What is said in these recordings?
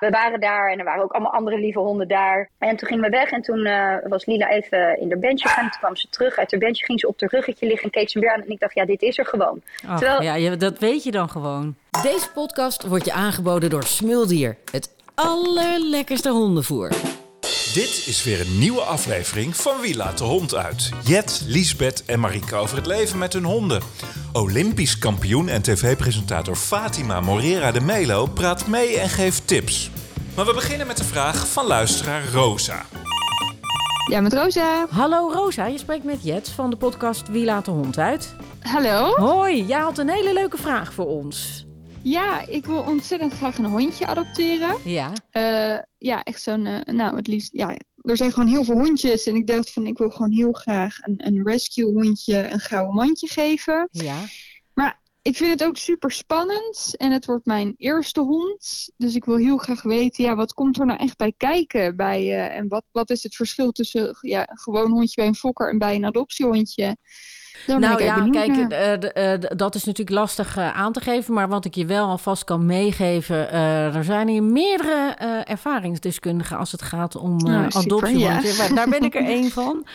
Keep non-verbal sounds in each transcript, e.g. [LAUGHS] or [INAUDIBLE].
we waren daar en er waren ook allemaal andere lieve honden daar. En toen gingen we weg en toen uh, was Lila even in haar bandje gaan. Toen kwam ze terug uit haar bandje, ging ze op haar ruggetje liggen en keek ze weer aan. En ik dacht, ja, dit is er gewoon. Ach, Terwijl... Ja, dat weet je dan gewoon. Deze podcast wordt je aangeboden door Smuldier. Het allerlekkerste hondenvoer. Dit is weer een nieuwe aflevering van Wie laat de hond uit? Jet, Liesbeth en Marika over het leven met hun honden. Olympisch kampioen en tv-presentator Fatima Morera de Melo praat mee en geeft tips. Maar we beginnen met de vraag van luisteraar Rosa. Ja, met Rosa. Hallo Rosa, je spreekt met Jet van de podcast Wie laat de hond uit? Hallo. Hoi, jij had een hele leuke vraag voor ons. Ja, ik wil ontzettend graag een hondje adopteren. Ja. Uh, ja, echt zo'n, uh, nou het liefst, ja, er zijn gewoon heel veel hondjes. En ik dacht van, ik wil gewoon heel graag een, een rescue hondje een gouden mandje geven. Ja. Maar ik vind het ook super spannend. En het wordt mijn eerste hond. Dus ik wil heel graag weten, ja, wat komt er nou echt bij kijken? Bij, uh, en wat, wat is het verschil tussen ja, een gewoon hondje bij een fokker en bij een adoptiehondje? Nou ja, kijk, uh, uh, dat is natuurlijk lastig uh, aan te geven. Maar wat ik je wel alvast kan meegeven. er zijn hier meerdere ervaringsdeskundigen als het gaat om oh, adoptie. Ja. Daar ben ik er één [LAUGHS] van.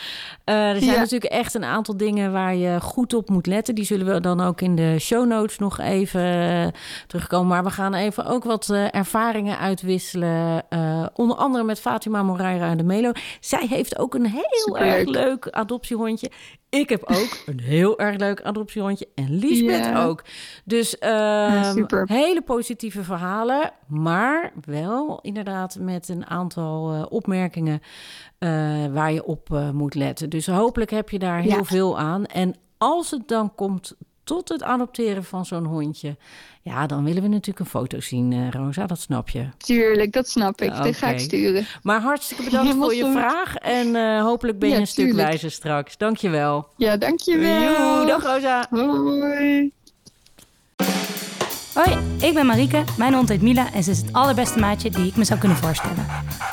er zijn ja. natuurlijk echt een aantal dingen waar je goed op moet letten. Die zullen we dan ook in de show notes nog even terugkomen. Maar we gaan even ook wat ervaringen uitwisselen. onder andere met Fatima Moreira de Melo. Zij heeft ook een heel Super. erg leuk adoptiehondje. Ik heb ook een heel erg leuk adoptiehondje. En Liesbeth ook. Dus Ja, super. hele positieve verhalen. Maar wel inderdaad met een aantal uh, opmerkingen uh, waar je op uh, moet letten. Dus hopelijk heb je daar heel veel aan. En als het dan komt tot het adopteren van zo'n hondje... ja, dan willen we natuurlijk een foto zien, uh, Rosa. Dat snap je. Tuurlijk, dat snap ik. Dat ga ik sturen. Maar hartstikke bedankt Helemaal voor je goed. vraag. En uh, hopelijk ben je Ja, een stuk wijzer straks. Dankjewel. Ja, dankjewel. Joe, dag Rosa. Hoi. Hoi, ik ben Marieke. Mijn hond heet Mila en ze is het allerbeste maatje die ik me zou kunnen voorstellen.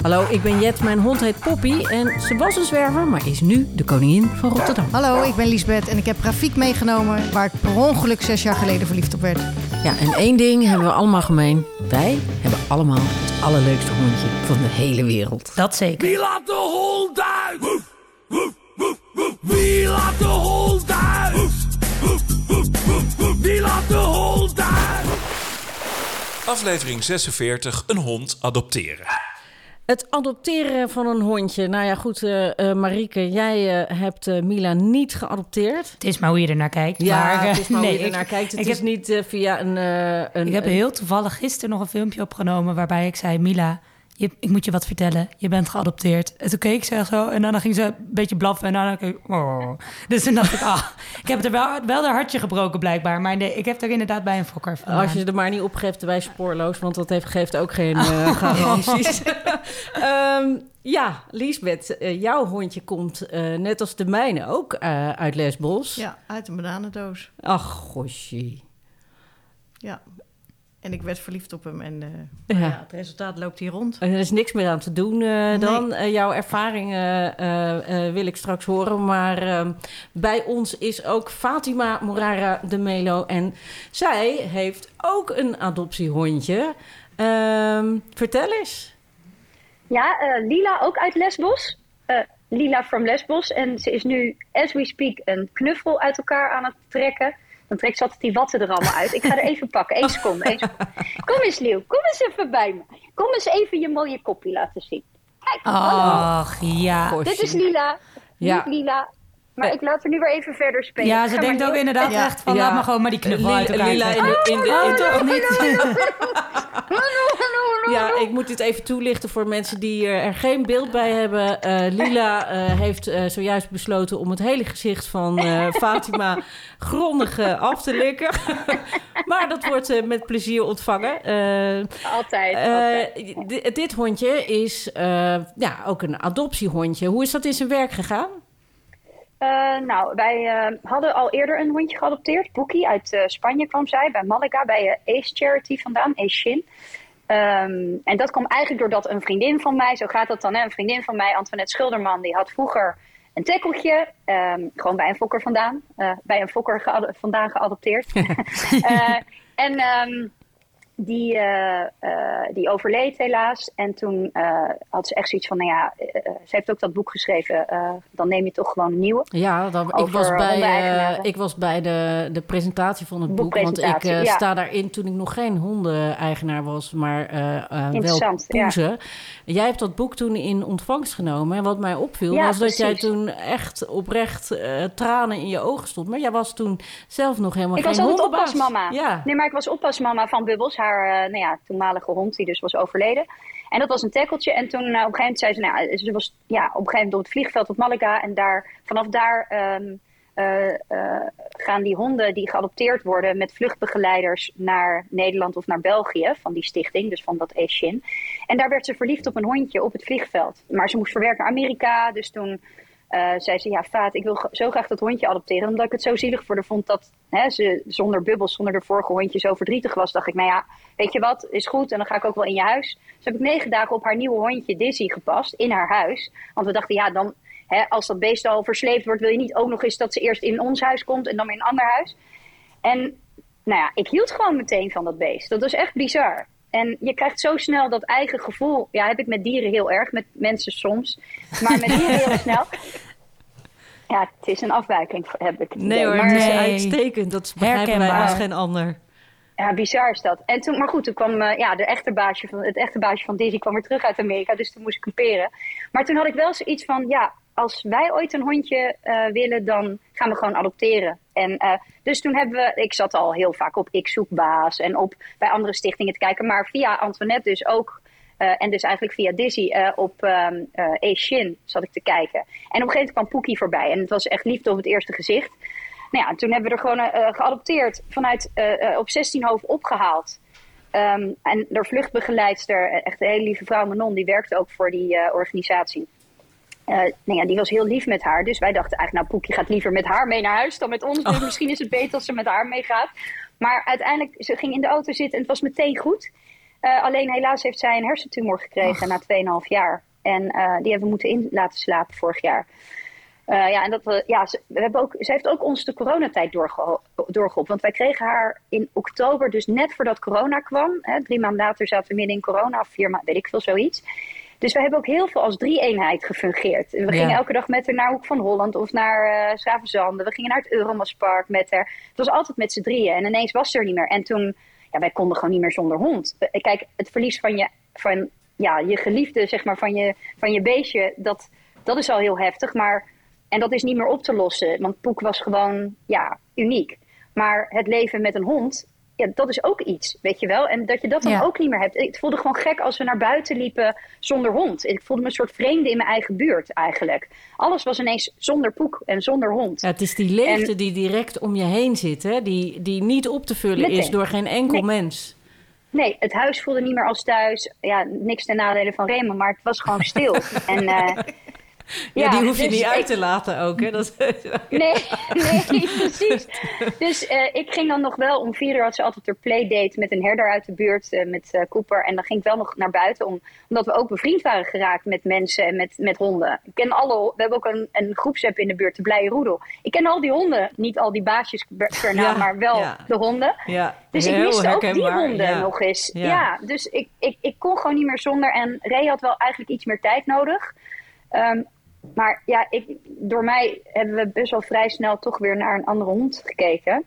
Hallo, ik ben Jet. Mijn hond heet Poppy. En ze was een zwerver, maar is nu de koningin van Rotterdam. Hallo, ik ben Liesbeth en ik heb Rafiek meegenomen waar ik per ongeluk zes jaar geleden verliefd op werd. Ja, en één ding hebben we allemaal gemeen. Wij hebben allemaal het allerleukste hondje van de hele wereld. Dat zeker. Wie laat de hond uit? Woef, woef, woef, woef. Wie laat de hond uit? Woef, woef, woef, woef, woef. Wie laat de hond uit? Aflevering 46, een hond adopteren. Het adopteren van een hondje. Nou ja, goed, eh eh, Marieke, jij eh, hebt eh, Mila niet geadopteerd. Het is maar hoe je er naar kijkt. Ja, maar, het is maar nee, hoe je ik- ernaar kijkt. Het ik is heb- niet via een... eh, een Ik heb heel toevallig gisteren nog een filmpje opgenomen waarbij ik zei: Mila, je, ik moet je wat vertellen. Je bent geadopteerd. En toen keek ze zo en dan ging ze een beetje blaffen en dan keek ik, oh. Dus toen dacht ik, ah, ik heb het er wel, wel haar hartje gebroken blijkbaar. Maar nee, ik heb er inderdaad bij een fokker van. Als je er maar niet opgeeft bij spoorloos, want dat heeft, geeft ook geen eh, garanties. [LAUGHS] [LAUGHS] Ehm, ja, Liesbeth, eh, jouw hondje komt eh, net als de mijne ook eh, uit Lesbos. Ja, uit een bananendoos. Ach, gosje. Ja. En ik werd verliefd op hem en eh, Ja. ja, het resultaat loopt hier rond. Er is niks meer aan te doen eh, dan. Eh, jouw ervaringen eh, eh, wil ik straks horen. Maar ehm, bij ons is ook Fatima Morara de Melo. En zij heeft ook een adoptiehondje. Ehm, vertel eens. Ja, eh, Lila ook uit Lesbos. Eh, Lila from Lesbos. En ze is nu, as we speak, een knuffel uit elkaar aan het trekken. Dan trekt ze altijd die watten er allemaal uit. Ik ga er even pakken. Eén seconde. één seconde. Kom eens, Leeuw. Kom eens even bij me. Kom eens even je mooie koppie laten zien. Kijk, hallo. Ach ja. Dit is Lila. Ja. Niet Lila. Maar Eh. ik laat er nu weer even verder spelen. Ja, ze denkt maar ook inderdaad Ja. echt van Ja. laat me gewoon maar die knuffel uit elkaar Lila in de, in de, in Oh, de- toch niet? [LAUGHS] Ja, ik moet dit even toelichten voor mensen die er geen beeld bij hebben. Eh, Lila eh, heeft eh, zojuist besloten om het hele gezicht van [LAUGHS] Fatima grondig af te likken. [LAUGHS] maar dat wordt met plezier ontvangen. Altijd, altijd. di- dit hondje is ja, ook een adoptiehondje. Hoe is dat in zijn werk gegaan? Nou, wij hadden al eerder een hondje geadopteerd. Boekie uit Spanje kwam zij, bij Malaga, bij Ace Charity vandaan, Ace Shin. Ehm, en dat kwam eigenlijk doordat een vriendin van mij, zo gaat dat dan, hè, een vriendin van mij, Antoinette Schilderman, die had vroeger een tekkeltje, ehm, gewoon bij een fokker vandaan, eh, bij een fokker vandaan geadopteerd. [LAUGHS] [LAUGHS] Eh, en ehm, die, eh, eh, die overleed helaas. En toen eh, had ze echt zoiets van, nou ja, ze heeft ook dat boek geschreven. dan neem je toch gewoon een nieuwe. Ja, dan, ik, was bij, ik was bij de, de presentatie van het boek. Want ik ja. sta daarin toen ik nog geen hondeneigenaar was, maar wel ja. poezen. Jij hebt dat boek toen in ontvangst genomen. En wat mij opviel Ja, was dat jij toen echt oprecht tranen in je ogen stond. Maar jij was toen zelf nog helemaal Ik geen was altijd hondenbaas. oppasmama. Ja. Nee, maar ik was oppasmama van Bubbles, haar eh, nou ja, toenmalige hond, die dus was overleden. En dat was een tackeltje. En toen eh, op een gegeven moment zei ze, nou, ze was ja, op een gegeven moment op het vliegveld op Malaga. En daar, vanaf daar ehm, eh, gaan die honden die geadopteerd worden met vluchtbegeleiders naar Nederland of naar België van die stichting, dus van dat Asian. En daar werd ze verliefd op een hondje op het vliegveld. Maar ze moest verwerken naar Amerika, dus toen eh, zei ze, ja, Vaat, ik wil zo graag dat hondje adopteren. Omdat ik het zo zielig voor haar vond dat hè, ze zonder bubbels, zonder de vorige hondje zo verdrietig was. Dacht ik, nou ja, weet je wat, is goed. En dan ga ik ook wel in je huis. Dus heb ik negen dagen op haar nieuwe hondje Dizzy gepast, in haar huis. Want we dachten, ja, dan, hè, als dat beest al versleept wordt, wil je niet ook nog eens dat ze eerst in ons huis komt en dan in een ander huis. En nou ja, ik hield gewoon meteen van dat beest. Dat was echt bizar. En je krijgt zo snel dat eigen gevoel. Ja, heb ik met dieren heel erg, met mensen soms. Maar met dieren heel [LAUGHS] snel. Ja, het is een afwijking, heb ik het Nee idee. hoor, maar, het is Nee. uitstekend. Dat begrijpen wij Herkenbaar. als geen ander. Ja, bizar is dat. En toen, maar goed, toen kwam eh, ja, de echte baasje van, het echte baasje van Disney kwam weer terug uit Amerika. Dus toen moest ik kamperen. Maar toen had ik wel zoiets van, ja, als wij ooit een hondje eh, willen, dan gaan we gewoon adopteren. En eh, dus toen hebben we, ik zat al heel vaak op Ik Zoek Baas en op bij andere stichtingen te kijken. Maar via Antoinette dus ook. eh, en dus eigenlijk via Dizzy eh, op ehm eh Asian zat ik te kijken. En op een gegeven moment kwam Poekie voorbij. En het was echt liefde op het eerste gezicht. Nou ja, en toen hebben we er gewoon geadopteerd. Vanuit op 16 hoofd opgehaald. Ehm, en de vluchtbegeleidster, echt een hele lieve vrouw Manon, die werkte ook voor die organisatie. Eh, nou ja, die was heel lief met haar. Dus wij dachten eigenlijk, nou, Poekie gaat liever met haar mee naar huis dan met ons. Dus misschien is het beter als ze met haar meegaat. Maar uiteindelijk, ze ging in de auto zitten en het was meteen goed. Eh, alleen helaas heeft zij een hersentumor gekregen na 2,5 jaar. En eh, die hebben we moeten in laten slapen vorig jaar. Ja, en dat, we- ja, ze, we hebben ook, ze heeft ook ons de coronatijd doorgeho- doorgeholpen. Want wij kregen haar in oktober, dus net voordat corona kwam. Hè, drie maanden later zaten we midden in corona, of vier maanden, weet ik veel, zoiets. Dus wij hebben ook heel veel als drie-eenheid gefungeerd. We Ja. gingen elke dag met haar naar Hoek van Holland of naar uh, Schravenzande. We gingen naar het Euromaspark met haar. Het was altijd met z'n drieën. En ineens was ze er niet meer. En toen, ja, wij konden gewoon niet meer zonder hond. Eh, Kijk, het verlies van je, van, ja, je geliefde, zeg maar, van je, van je beestje, dat, dat is al heel heftig. Maar, en dat is niet meer op te lossen. Want Poek was gewoon, ja, uniek. Maar het leven met een hond, ja, dat is ook iets, weet je wel. En dat je dat dan Ja. ook niet meer hebt. Ik voelde gewoon gek als we naar buiten liepen zonder hond. Ik voelde me een soort vreemde in mijn eigen buurt eigenlijk. Alles was ineens zonder Poek en zonder hond. Ja, het is die leegte En- die direct om je heen zit, hè? Die, die niet op te vullen Meteen. is door geen enkel Nee. mens. Nee, het huis voelde niet meer als thuis. Ja, niks ten nadele van Raymond, maar het was gewoon stil. [LAUGHS] en, eh, Ja, die hoef je dus niet uit ik- te laten ook, hè? Dat, Nee, [LAUGHS] nee, precies. Dus eh, ik ging dan nog wel om vier uur had ze altijd een playdate met een herder uit de buurt, eh, met eh, Cooper. En dan ging ik wel nog naar buiten, om, omdat we ook bevriend waren geraakt met mensen en met, met honden. Ik ken alle, we hebben ook een, een groepsapp in de buurt, de Blije Roedel. Ik ken al die honden, niet al die baasjes per naam, Ja, maar wel ja. de honden. ja, Dus ik miste ook die honden nog eens. Ja. Ja, dus ik, ik, ik kon gewoon niet meer zonder. En Ray had wel eigenlijk iets meer tijd nodig. Ehm, maar ja, ik, door mij hebben we best wel vrij snel toch weer naar een andere hond gekeken.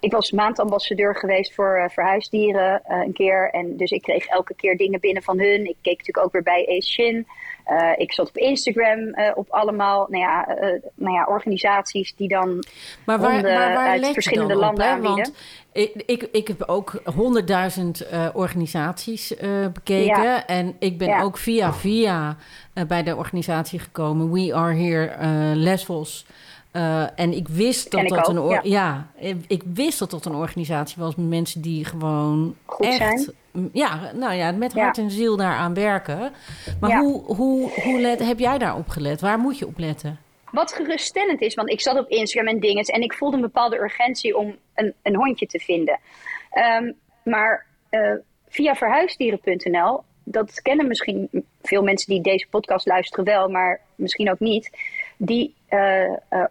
Ik was maandambassadeur geweest voor eh, verhuisdieren eh, een keer. En dus ik kreeg elke keer dingen binnen van hun. Ik keek natuurlijk ook weer bij Asian. Eh ik zat op Instagram op allemaal nou ja, nou ja, organisaties die dan Maar waar, honden maar waar uit verschillende op, landen aanbieden. Want ik, ik, ik heb ook honderdduizend eh, organisaties eh, bekeken. Ja. En ik ben Ja. ook via via eh, bij de organisatie gekomen. We Are Here Lesvos. Eh, en ik wist dat ik dat ook, een ja. ja. ik- wist dat dat een organisatie was met mensen die gewoon Goed echt zijn. ja, nou ja, met hart en ziel daaraan werken. Maar Ja. hoe, hoe, hoe let, heb jij daar op gelet? Waar moet je op letten? Wat geruststellend is, want ik zat op Instagram en dinges en ik voelde een bepaalde urgentie om een, een hondje te vinden. Ehm, maar eh, via verhuisdieren.nl, dat kennen misschien veel mensen die deze podcast luisteren wel, maar misschien ook niet. Die, eh, eh,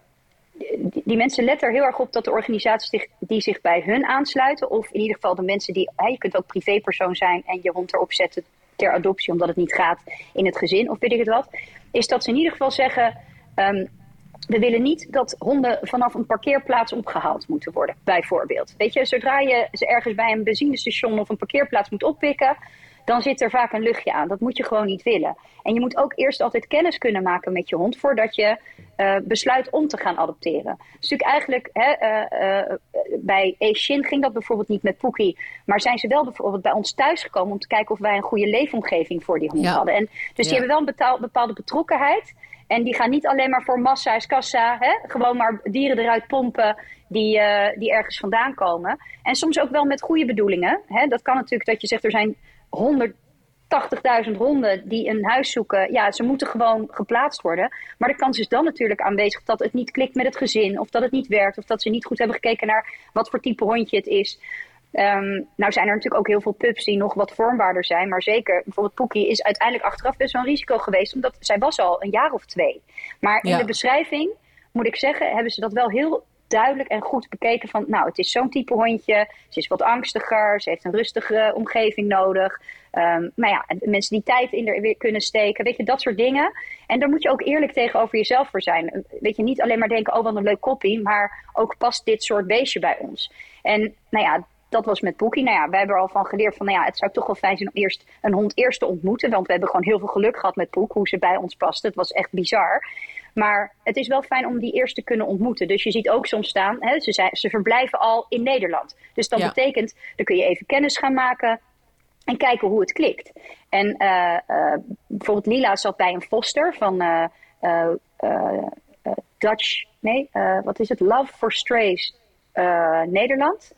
die, die mensen letten er heel erg op dat de organisaties zich, die zich bij hun aansluiten, of in ieder geval de mensen die, hè, je kunt ook privépersoon zijn en je hond erop zetten ter adoptie omdat het niet gaat in het gezin of weet ik het wat, is dat ze in ieder geval zeggen, ehm, we willen niet dat honden vanaf een parkeerplaats opgehaald moeten worden, bijvoorbeeld. Weet je, zodra je ze ergens bij een benzinestation of een parkeerplaats moet oppikken, dan zit er vaak een luchtje aan. Dat moet je gewoon niet willen. En je moet ook eerst altijd kennis kunnen maken met je hond voordat je uh, besluit om te gaan adopteren. Dus natuurlijk eigenlijk, hè, uh, uh, bij Shin ging dat bijvoorbeeld niet met Pookie. Maar zijn ze wel bijvoorbeeld bij ons thuis gekomen om te kijken of wij een goede leefomgeving voor die hond Ja. hadden. En, dus die hebben wel een betaal- bepaalde betrokkenheid. En die gaan niet alleen maar voor massa is kassa, hè? gewoon maar dieren eruit pompen die, eh, die ergens vandaan komen. En soms ook wel met goede bedoelingen. Hè? Dat kan natuurlijk dat je zegt er zijn 180.000 honden die een huis zoeken. Ja, ze moeten gewoon geplaatst worden. Maar de kans is dan natuurlijk aanwezig dat het niet klikt met het gezin. Of dat het niet werkt. Of dat ze niet goed hebben gekeken naar wat voor type hondje het is. Ehm, nou zijn er natuurlijk ook heel veel pups die nog wat vormbaarder zijn. Maar zeker, bijvoorbeeld Poekie is uiteindelijk achteraf best wel een risico geweest. Omdat zij was al een jaar of twee. Maar in Ja. de beschrijving, moet ik zeggen, hebben ze dat wel heel duidelijk en goed bekeken. Van, nou, het is zo'n type hondje. Ze is wat angstiger. Ze heeft een rustige omgeving nodig. Ehm nou ja, en mensen die tijd in er weer kunnen steken. Weet je, dat soort dingen. En daar moet je ook eerlijk tegenover jezelf voor zijn. Weet je, niet alleen maar denken, oh wat een leuk koppie. Maar ook past dit soort beestje bij ons. En nou ja, dat was met Poekie. Nou ja, wij hebben er al van geleerd van, nou ja, het zou toch wel fijn zijn om eerst een hond eerst te ontmoeten. Want we hebben gewoon heel veel geluk gehad met Poek, hoe ze bij ons paste. Het was echt bizar. Maar het is wel fijn om die eerst te kunnen ontmoeten. Dus je ziet ook soms staan, hè, ze, zijn, ze verblijven al in Nederland. Dus dat Ja. betekent, dan kun je even kennis gaan maken en kijken hoe het klikt. En eh, eh, bijvoorbeeld Lila zat bij een foster van eh, Dutch, nee, wat is het? Love for Strays Nederland.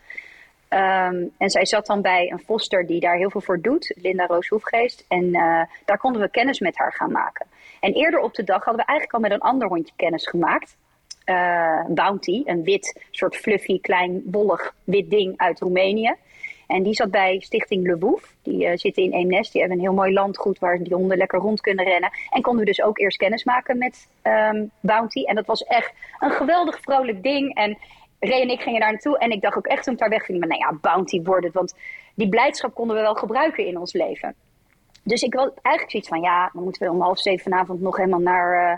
Ehm, en zij zat dan bij een foster die daar heel veel voor doet, Linda Roos Hoefgeest. En eh, daar konden we kennis met haar gaan maken. En eerder op de dag hadden we eigenlijk al met een ander hondje kennis gemaakt. Eh, Bounty, een wit, soort fluffy, klein, wollig wit ding uit Roemenië. En die zat bij Stichting Le Boef. Die eh, zitten in Eemnes. Die hebben een heel mooi landgoed waar die honden lekker rond kunnen rennen. En konden we dus ook eerst kennis maken met ehm, Bounty. En dat was echt een geweldig vrolijk ding. En Ray en ik gingen daar naartoe. En ik dacht ook echt toen ik daar wegging. Maar nou ja, Bounty wordt het. Want die blijdschap konden we wel gebruiken in ons leven. Dus ik had eigenlijk zoiets van, ja, dan moeten we om half zeven vanavond nog helemaal naar, eh,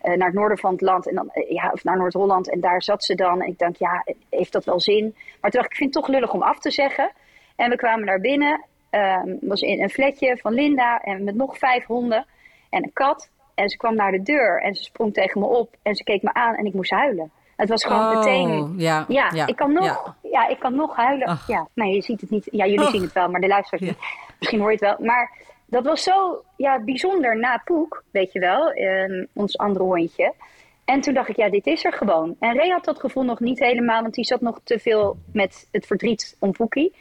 eh, naar het noorden van het land. En dan, eh, ja, of naar Noord-Holland. En daar zat ze dan. En ik dacht, ja, heeft dat wel zin? Maar toen dacht ik, ik vind het toch lullig om af te zeggen. En we kwamen daar binnen. Het was in een flatje van Linda. En met nog vijf honden. En een kat. En ze kwam naar de deur. En ze sprong tegen me op. En ze keek me aan. En ik moest huilen. Het was gewoon Oh, meteen... ja, Ja, ja, ik kan nog, ja. ja. ik kan nog huilen. Ach. Ja, nee, je ziet het niet. Ja, jullie zien het wel, maar de luisteraars niet. Misschien hoor je het wel. Maar dat was zo ja, bijzonder na Poek, weet je wel, ehm, ons andere hondje. En toen dacht ik, ja, dit is er gewoon. En Ray had dat gevoel nog niet helemaal, want die zat nog te veel met het verdriet om Poekie.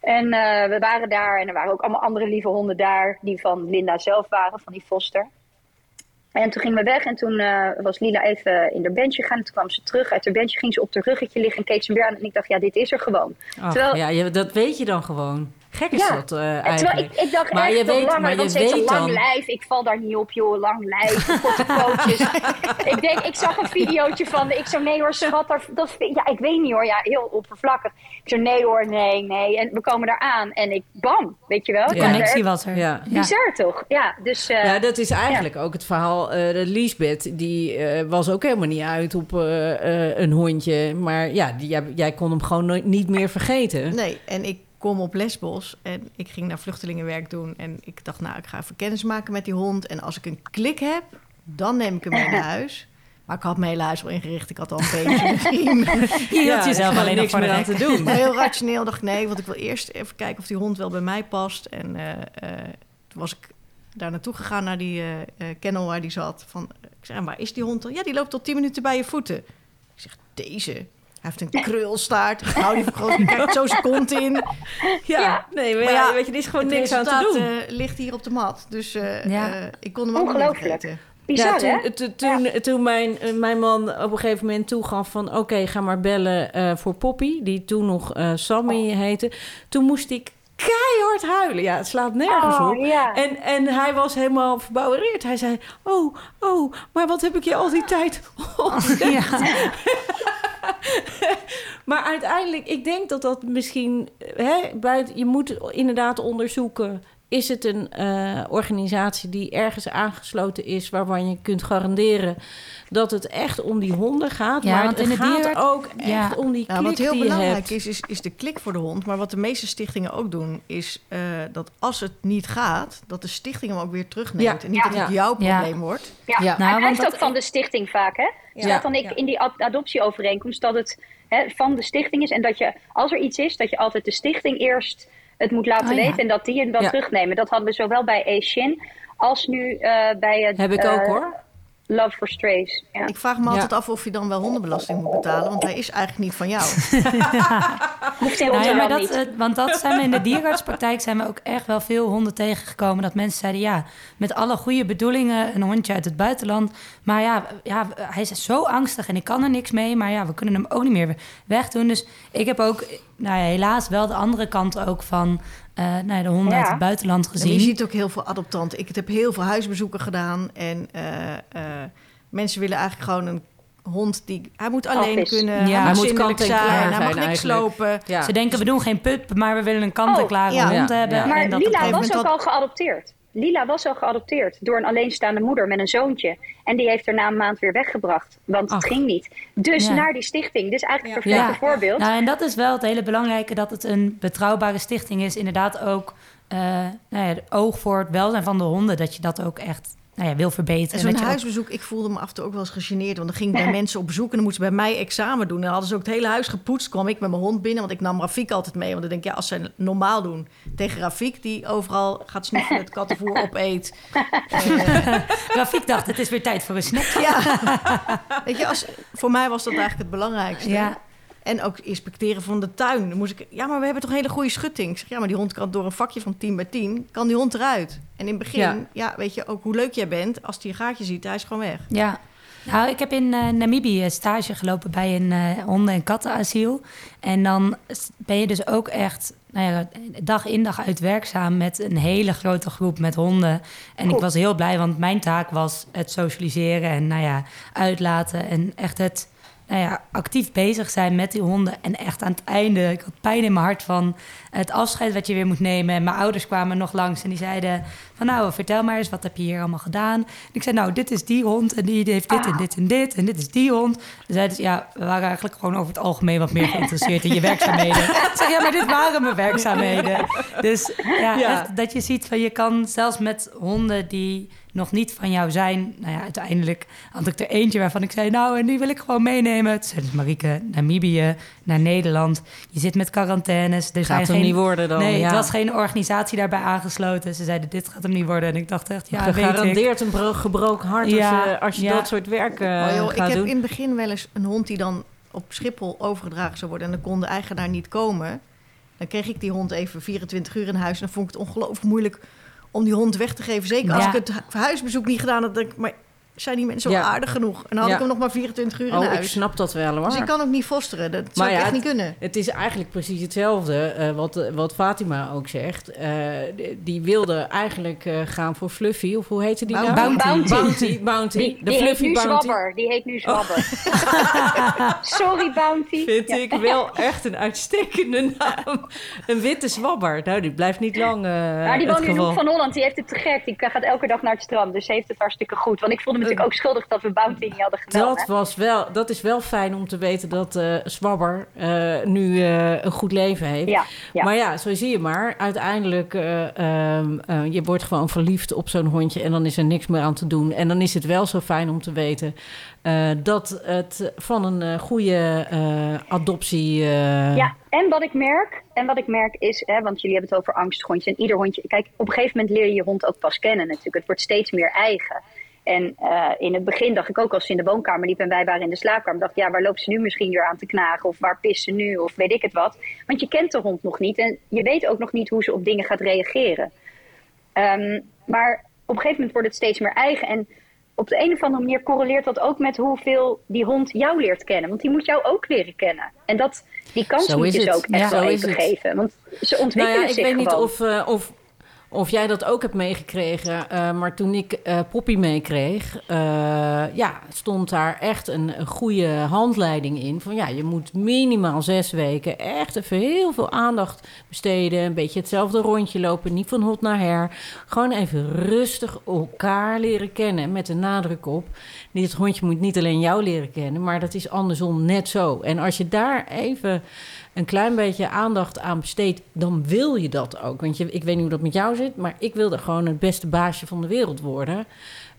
En eh, we waren daar en er waren ook allemaal andere lieve honden daar, die van Linda zelf waren, van die foster. En toen gingen we weg en toen eh, was Lila even in haar bandje gaan. En toen kwam ze terug uit haar bandje, ging ze op haar ruggetje liggen en keek ze weer aan. En ik dacht, ja, dit is er gewoon. Ach, Terwijl- ja, dat weet je dan gewoon. Gek is Ja. dat eh, En eigenlijk. terwijl ik, ik dacht maar echt, je dat weet, maar je een weet lang dan... lijf. Ik val daar niet op, joh. Lang lijf, [LAUGHS] korte pootjes. ik denk, ik zag een [LAUGHS] videootje van, ik zo, nee hoor, ze had daar, dat, ja, ik weet niet hoor, ja, heel oppervlakkig. Ik zo, nee hoor, nee, nee. En we komen daar aan en ik, bam, weet je wel. De connectie er- was er. Ja. Bizar toch? Ja, dus... eh, Ja, dat is eigenlijk ook het verhaal. eh de Liesbeth, die eh, was ook helemaal niet uit op een hondje. Maar ja, die, jij, jij kon hem gewoon nooit- niet meer vergeten. Nee, en ik kom op Lesbos en ik ging naar vluchtelingenwerk doen. En ik dacht, nou, ik ga even kennis maken met die hond. En als ik een klik heb, dan neem ik hem mee naar [LAUGHS] huis. Maar ik had mijn hele huis al ingericht. Ik had al een beetje. [LAUGHS] Je hield jezelf gewoon alleen nog voor aan te doen. [LAUGHS] Maar heel rationeel dacht ik, nee, want ik wil eerst even kijken of die hond wel bij mij past. En eh, eh, toen was ik daar naartoe gegaan naar die eh kennel waar die zat. Van, ik zeg, en waar is die hond dan? Ja, die loopt tot 10 minuten bij je voeten. Ik zeg, deze? Hij heeft een krulstaart. Hou die vergroot. Ik kijk zo zijn kont in. Ja, nee, maar, Maar ja, ja, weet je, er is gewoon niks aan te doen. eh, ligt hier op de mat. Dus eh, Ja. eh, ik kon hem ook niet Ongelooflijk. vergeten. bizar, ja, hè? toen, toen, toen, toen mijn, mijn man op een gegeven moment toegaf van... oké, ga maar bellen eh, voor Poppy, die toen nog eh, Sammy heette. Toen moest ik keihard huilen. Ja, het slaat nergens Oh, op. En, en hij was helemaal verbouwereerd. Hij zei, oh, oh, maar wat heb ik je al die tijd ontdekt? [LAUGHS] Maar uiteindelijk, ik denk dat dat misschien... Hè, buiten, je moet inderdaad onderzoeken... is het een eh, organisatie die ergens aangesloten is... waarvan je kunt garanderen dat het echt om die honden gaat. Ja, maar want het in de gaat ook echt ja. om die Ja, klik wat heel die je belangrijk hebt. is, is, is de klik voor de hond. Maar wat de meeste stichtingen ook doen, is eh, dat als het niet gaat, dat de stichting hem ook weer terugneemt. Ja. En niet dat het jouw Ja. probleem wordt. Ja, Ja. hij Nou, want krijgt dat- ook van de stichting vaak, hè? Ja. Staat dan ik Ja. in die ad- adoptieovereenkomst dat het hè, van de stichting is. En dat je, als er iets is, dat je altijd de stichting eerst het moet laten Oh, ja. weten. En dat die hem dan Ja. terugnemen. Dat hadden we zowel bij Eishin als nu eh, bij het Heb ik eh, ook hoor. Love for Strays. Ja. Ik vraag me Ja. altijd af of je dan wel hondenbelasting moet betalen, want hij is eigenlijk niet van jou. [LAUGHS] Hoeft Nou ja, Rotterdam maar dat, niet. eh, want dat zijn we in de dierenartspraktijk zijn we ook echt wel veel honden tegengekomen. Dat mensen zeiden, ja, met alle goede bedoelingen, een hondje uit het buitenland. Maar ja, ja, hij is zo angstig en ik kan er niks mee. Maar ja, we kunnen hem ook niet meer wegdoen. Dus ik heb ook, nou ja, helaas wel de andere kant ook van eh, nou ja, de honden Ja. uit het buitenland En gezien. je ziet ook heel veel adoptanten. Ik heb heel veel huisbezoeken gedaan. En eh, eh, mensen willen eigenlijk gewoon een hond die... Hij moet alleen kunnen, Ja. hij Hij moet moet zindelijk kant-en-klaar zijn, hij mag niks eigenlijk. lopen. Ja. Ze denken, we doen geen pup, maar we willen een kant-en-klare Oh, ja. hond hebben. Ja. Maar en dat Lila was moment ook al geadopteerd. Lila was al geadopteerd door een alleenstaande moeder met een zoontje. En die heeft er na een maand weer weggebracht. Want het ging niet. Dus Ja. naar die stichting. Dus eigenlijk een perfecte Ja. voorbeeld. Nou, en dat is wel het hele belangrijke, dat het een betrouwbare stichting is. Inderdaad ook eh nou ja, het oog voor het welzijn van de honden. Dat je dat ook echt nou ja, wil verbeteren. En zo'n je ook- huisbezoek, ik voelde me af en toe ook wel eens gegeneerd. Want dan ging ik bij mensen op bezoek en dan moesten ze bij mij examen doen. En dan hadden ze ook het hele huis gepoetst. kwam ik met mijn hond binnen, want ik nam Rafik altijd mee. Want dan denk ik, ja, als ze normaal doen tegen Rafik... die overal gaat snuffelen, het kattenvoer opeet. Eh, [LAUGHS] Rafiek dacht, het is weer tijd voor een snack. ja, [LAUGHS] weet je, als, voor mij was dat eigenlijk het belangrijkste. Ja. En ook inspecteren van de tuin. Dan moest ik, ja, maar we hebben toch een hele goede schutting. Ik zeg, ja, maar die hond kan door een vakje van 10 bij 10, kan die hond eruit. En in het begin, Ja. ja. weet je ook hoe leuk jij bent. Als die een gaatje ziet, hij is gewoon weg. Ja. Nou, ik heb in eh, Namibië stage gelopen bij een eh, honden- en kattenasiel. En dan ben je dus ook echt nou ja, dag in dag uit werkzaam met een hele grote groep met honden. En ik was heel blij, want mijn taak was het socialiseren en nou ja, uitlaten. En echt het nou ja, actief bezig zijn met die honden. En echt aan het einde, ik had pijn in mijn hart van het afscheid wat je weer moet nemen. En mijn ouders kwamen nog langs en die zeiden van nou, vertel maar eens, wat heb je hier allemaal gedaan? En ik zei nou, dit is die hond en die heeft dit en dit en dit en dit is die hond. Ze ja, we waren eigenlijk gewoon over het algemeen wat meer geïnteresseerd in je werkzaamheden. [LAUGHS] Ik zeg ja, maar dit waren mijn werkzaamheden. Dus ja, Ja. echt dat je ziet van je kan zelfs met honden die nog niet van jou zijn. Nou ja, uiteindelijk had ik er eentje waarvan ik zei, nou, en die wil ik gewoon meenemen. Zei dus Marieke, Namibië, naar Nederland. Je zit met quarantaines. Er zijn Gaat hem geen, niet worden dan. Nee, ja. het was geen organisatie daarbij aangesloten. Ze zeiden, dit gaat hem niet worden. En ik dacht echt, ja, weet ik. Gegarandeerd een bro- gebroken hart Ja, als je, als je ja. dat soort werk eh, Oh, joh, ik heb doen. in het begin wel eens een hond die dan op Schiphol overgedragen zou worden... en dan kon de eigenaar niet komen. Dan kreeg ik die hond even 24 uur in huis... en dan vond ik het ongelooflijk moeilijk om die hond weg te geven. Zeker als Ja. ik het hu- huisbezoek niet gedaan had, denk ik... maar zijn die mensen zo Ja. aardig genoeg? En dan had Ja. ik hem nog maar 24 uur in Oh, ik huis. snap dat wel hoor. Dus ik kan ook niet fosteren. Dat zou ik echt het- niet kunnen. Het is eigenlijk precies hetzelfde eh, wat, wat Fatima ook zegt. Eh, die- die wilde eigenlijk eh, gaan voor Fluffy. Of hoe heette die nou? Bounty. Bounty. Bounty. Bounty. Die, De die heet Fluffy nu Bounty. Zwabber. Die heet nu Zwabber. [LAUGHS] Sorry, Bounty. Vind Ja. ik wel echt een uitstekende naam. Een witte zwabber. Nou, die blijft niet lang eh Maar die het woont nu in de. Hoek van Holland. Die heeft het te gek. Die gaat elke dag naar het strand. Dus ze heeft het hartstikke goed. Want ik voelde me natuurlijk ook schuldig dat we Bounty niet hadden gedaan. Dat, hè. was wel, dat is wel fijn om te weten dat eh Zwabber eh, nu eh, een goed leven heeft. Ja, ja. Maar ja, zo zie je maar. Uiteindelijk, eh, ehm, eh, je wordt gewoon verliefd op zo'n hondje... en dan is er niks meer aan te doen. En dan is het wel zo fijn om te weten... dat het van een goede adoptie... Ja, en wat ik merk, en wat ik merk is, hè, want jullie hebben het over angsthondjes en ieder hondje. Kijk, op een gegeven moment leer je je hond ook pas kennen natuurlijk. Het wordt steeds meer eigen. En eh, in het begin dacht ik ook als ze in de woonkamer liep en wij waren in de slaapkamer, dacht ik, ja, waar loopt ze nu misschien weer aan te knagen? Of waar pist ze nu? Of weet ik het wat. Want je kent de hond nog niet en je weet ook nog niet hoe ze op dingen gaat reageren. Ehm, maar op een gegeven moment wordt het steeds meer eigen. En op de een of andere manier correleert dat ook met hoeveel die hond jou leert kennen. Want die moet jou ook leren kennen. En dat, die kans moet je ze ook echt Ja, wel even het. geven. Want ze Nou ontwikkelen ja, ik zich weet niet of, eh, of, of jij dat ook hebt meegekregen. eh, maar toen ik eh Poppy meekreeg, eh, ja, stond daar echt een, goede handleiding in. Van ja, je moet minimaal zes weken echt even heel veel aandacht besteden. Een beetje hetzelfde rondje lopen, niet van hot naar her. Gewoon even rustig elkaar leren kennen. Met een nadruk op. Dit hondje moet niet alleen jou leren kennen, maar dat is andersom net zo. En als je daar even een klein beetje aandacht aan besteedt, dan wil je dat ook. Want je, ik weet niet hoe dat met jou zit, maar ik wilde gewoon het beste baasje van de wereld worden.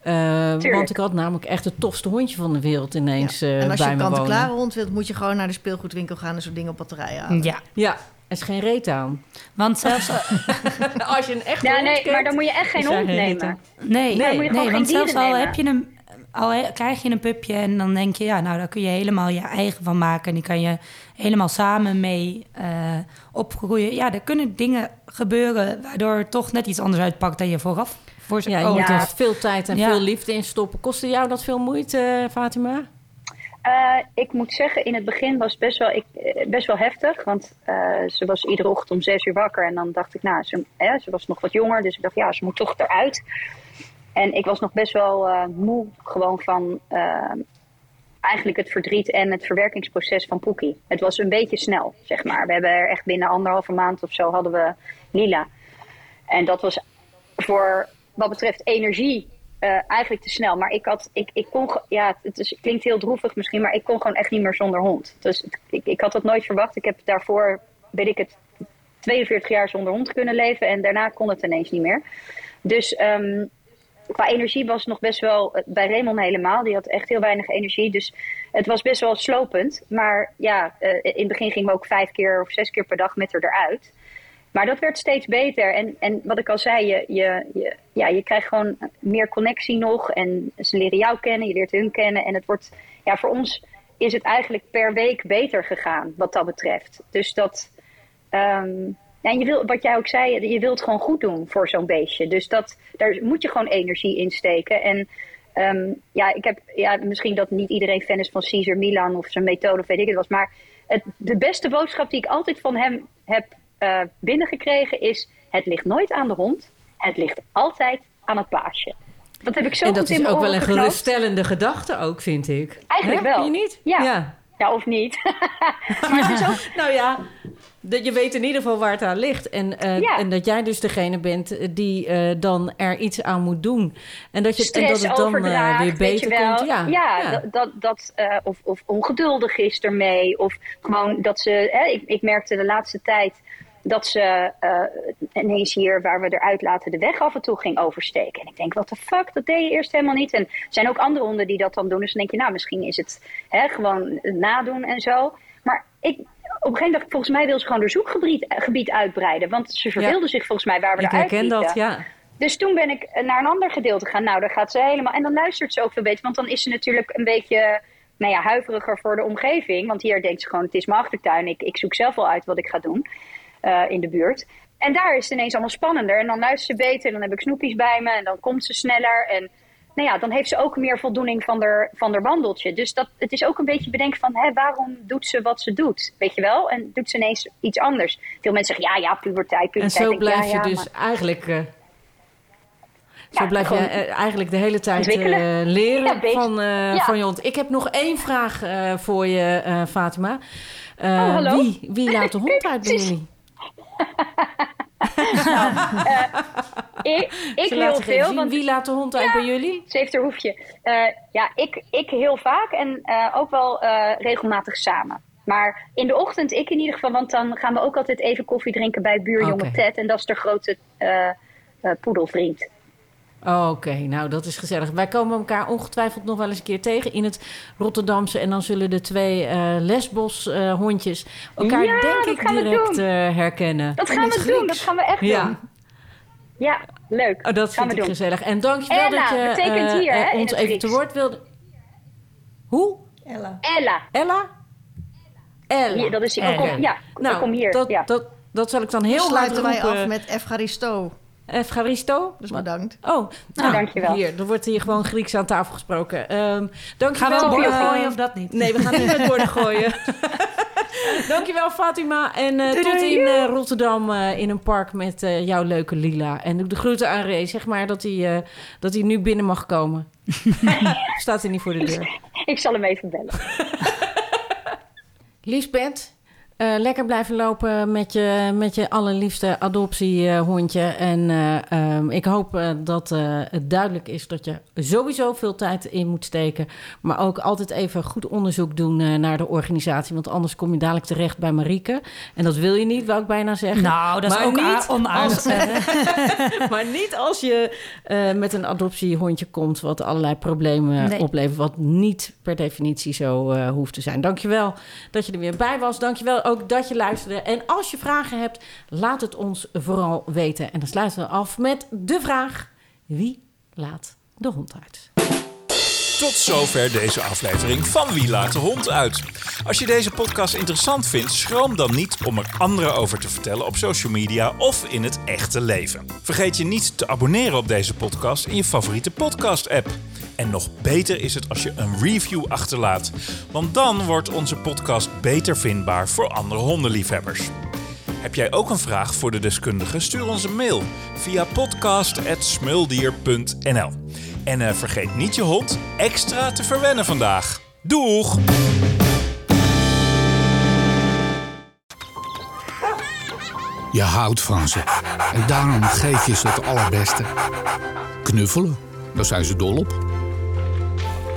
Eh, want ik had namelijk echt het tofste hondje van de wereld ineens eh, en als je een kant-en-klare hond wilt, moet je gewoon naar de speelgoedwinkel gaan en zo'n ding op batterij halen. Ja. Ja, er is geen reet aan. Want zelfs... [LAUGHS] als je een echte Ja, hond nee, kent, maar dan moet je echt geen hond nemen. Nee, Dan nee, moet je gewoon want zelfs al nemen. heb je een, al he- krijg je een pupje en dan denk je, ja, nou, daar kun je helemaal je eigen van maken. En die kan je helemaal samen mee eh, opgroeien. Ja, er kunnen dingen gebeuren waardoor het toch net iets anders uitpakt dan je vooraf voor Ja, je oh, moet Ja. veel tijd en Ja. veel liefde in stoppen. Kostte jou dat veel moeite, eh, Fatima? Eh, ik moet zeggen, in het begin was het best wel, ik, best wel heftig. Want eh, ze was iedere ochtend om zes uur wakker. En dan dacht ik, nou, ze, hè, ze was nog wat jonger. Dus ik dacht, ja, ze moet toch eruit. En ik was nog best wel eh, moe gewoon van eh, eigenlijk het verdriet en het verwerkingsproces van Poekie. Het was een beetje snel, zeg maar. We hebben er echt binnen anderhalve maand of zo hadden we Lila. En dat was voor wat betreft energie eh, eigenlijk te snel. Maar ik had, ik, ik kon, ja, het is, klinkt heel droevig misschien, maar ik kon gewoon echt niet meer zonder hond. Dus het- ik, ik had dat nooit verwacht. Ik heb daarvoor, weet ik het, 42 jaar zonder hond kunnen leven en daarna kon het ineens niet meer. Dus ehm, qua energie was nog best wel, eh, bij Raymond helemaal, die had echt heel weinig energie. Dus het was best wel slopend. Maar ja, eh, in het begin gingen we ook vijf keer of zes keer per dag met haar eruit. Maar dat werd steeds beter. En, en wat ik al zei, je, je, je, ja, je krijgt gewoon meer connectie nog. En ze leren jou kennen, je leert hun kennen. En het wordt, ja, voor ons is het eigenlijk per week beter gegaan wat dat betreft. Dus dat, ehm, ja, je wil, wat jij ook zei, je wilt gewoon goed doen voor zo'n beestje. Dus dat, daar moet je gewoon energie in steken. En ehm, ja, ik heb, ja, misschien dat niet iedereen fan is van Caesar Milan of zijn methode of weet ik het was. Maar het, de beste boodschap die ik altijd van hem heb eh, binnengekregen is: het ligt nooit aan de hond, het ligt altijd aan het paasje. Dat heb ik zo en dat is ook wel een geruststellende gedachte ook, vind ik. Eigenlijk Hè? wel. Vind je niet? Ja. ja. Ja, of niet. [LAUGHS] maar het is ook [LAUGHS] Nou ja, dat je weet in ieder geval waar het aan ligt. En, eh, Ja. en dat jij dus degene bent eh, die eh, dan er iets aan moet doen. En dat, je, en dat het dan weer beter komt. Ja, ja, dat, dat, dat, of, of ongeduldig is ermee. Of gewoon dat ze... Hè, ik, ik merkte de laatste tijd dat ze ineens hier, waar we eruit laten, de weg af en toe ging oversteken. En ik denk, wat de fuck, dat deed je eerst helemaal niet. En er zijn ook andere honden die dat dan doen. Dus dan denk je, nou, misschien is het hè, gewoon nadoen en zo. Maar ik, op een gegeven moment ik, volgens mij wil ze gewoon haar zoekgebied gebied uitbreiden. Want ze verveelde zich volgens mij waar we ik eruit herken dat, ja. Dus toen ben ik naar een ander gedeelte gegaan. Nou, daar gaat ze helemaal. En dan luistert ze ook veel beter. Want dan is ze natuurlijk een beetje nou ja, huiveriger voor de omgeving. Want hier denkt ze gewoon: het is mijn achtertuin. Ik, ik zoek zelf wel uit wat ik ga doen eh, in de buurt. En daar is het ineens allemaal spannender. En dan luistert ze beter. En dan heb ik snoepjes bij me. En dan komt ze sneller. En nou ja, dan heeft ze ook meer voldoening van haar, van haar wandeltje. Dus dat, het is ook een beetje bedenken van... Hè, waarom doet ze wat ze doet? Weet je wel? En doet ze ineens iets anders. Veel mensen zeggen, ja, ja, puberteit, En puberteit. zo Denk ik, ja, blijf je ja, dus maar- eigenlijk... eh, Ja, zo blijf je eh, eigenlijk de hele tijd eh, leren van, van je hond. Ik heb nog één vraag voor je, Fatima. Oh, hallo. Wie, wie laat de hond [LAUGHS] uit bij [LAUGHS] Precies. [LAUGHS] jullie? Ik, ik heel veel, zien. want Wie laat de hond uit Ja. bij jullie? ze heeft haar hoefje. Eh, ja, ik, ik heel vaak en eh, ook wel regelmatig samen. Maar in de ochtend ik in ieder geval, want dan gaan we ook altijd even koffie drinken bij buurjongen. Ted. En dat is de grote poedelvriend. Oh, Oké, nou dat is gezellig. Wij komen elkaar ongetwijfeld nog wel eens een keer tegen in het Rotterdamse. En dan zullen de twee eh lesbos eh, hondjes elkaar Ja, denk dat ik gaan we direct doen. eh, herkennen. Dat gaan we doen, Grieks. dat gaan we echt Ja. doen. Ja, leuk. Oh, dat gaan vind ik doen. gezellig. En dankjewel Ella dat je betekent hier, hè, ons even Grieks. te woord wilde. Hoe? Ella. Ella. Ella? Ella. Hier, dat is Oké. Kom, ja, Nou, kom hier. Dat, ja. dat, dat zal ik dan heel hard Sluiten wij af met Efgaristo. Evcharisto. Dus bedankt. Oh, Nou, dankjewel. Hier, er wordt hier gewoon Grieks aan tafel gesproken. Ehm Gaan dankjewel. we borden gooien of dat niet? Nee, we gaan niet met borden gooien. [LAUGHS] dankjewel Fatima. En eh, tot in eh, Rotterdam eh, in een park met eh, jouw leuke Lila. En doe de groeten aan Ray. Zeg maar dat hij, eh, dat hij nu binnen mag komen. [LAUGHS] Staat hij niet voor de deur. Ik zal hem even bellen. [LAUGHS] Lisbeth, eh, lekker blijven lopen met je, met je allerliefste adoptiehondje. en eh, ehm, ik hoop eh, dat het duidelijk is dat je sowieso veel tijd in moet steken. Maar ook altijd even goed onderzoek doen naar de organisatie. Want anders kom je dadelijk terecht bij Marieke. En dat wil je niet, wou ik bijna zeggen. Nou, dat is ook niet onaardig [LAUGHS] maar niet als je met een adoptiehondje komt, wat allerlei problemen Nee. oplevert, wat niet per definitie zo hoeft te zijn. Dankjewel dat je er weer bij was. Dankjewel ook dat je luisterde. En als je vragen hebt, laat het ons vooral weten. En dan sluiten we af met de vraag: wie laat de hond uit? Tot zover deze aflevering van Wie laat de hond uit. Als je deze podcast interessant vindt, schroom dan niet om er anderen over te vertellen op social media of in het echte leven. Vergeet je niet te abonneren op deze podcast in je favoriete podcast-app. En nog beter is het als je een review achterlaat, want dan wordt onze podcast beter vindbaar voor andere hondenliefhebbers. Heb jij ook een vraag voor de deskundige? Stuur ons een mail via podcast.smuldier.nl. En eh, vergeet niet je hond extra te verwennen vandaag. Doeg! Je houdt van ze. En daarom geef je ze het allerbeste. Knuffelen, daar zijn ze dol op.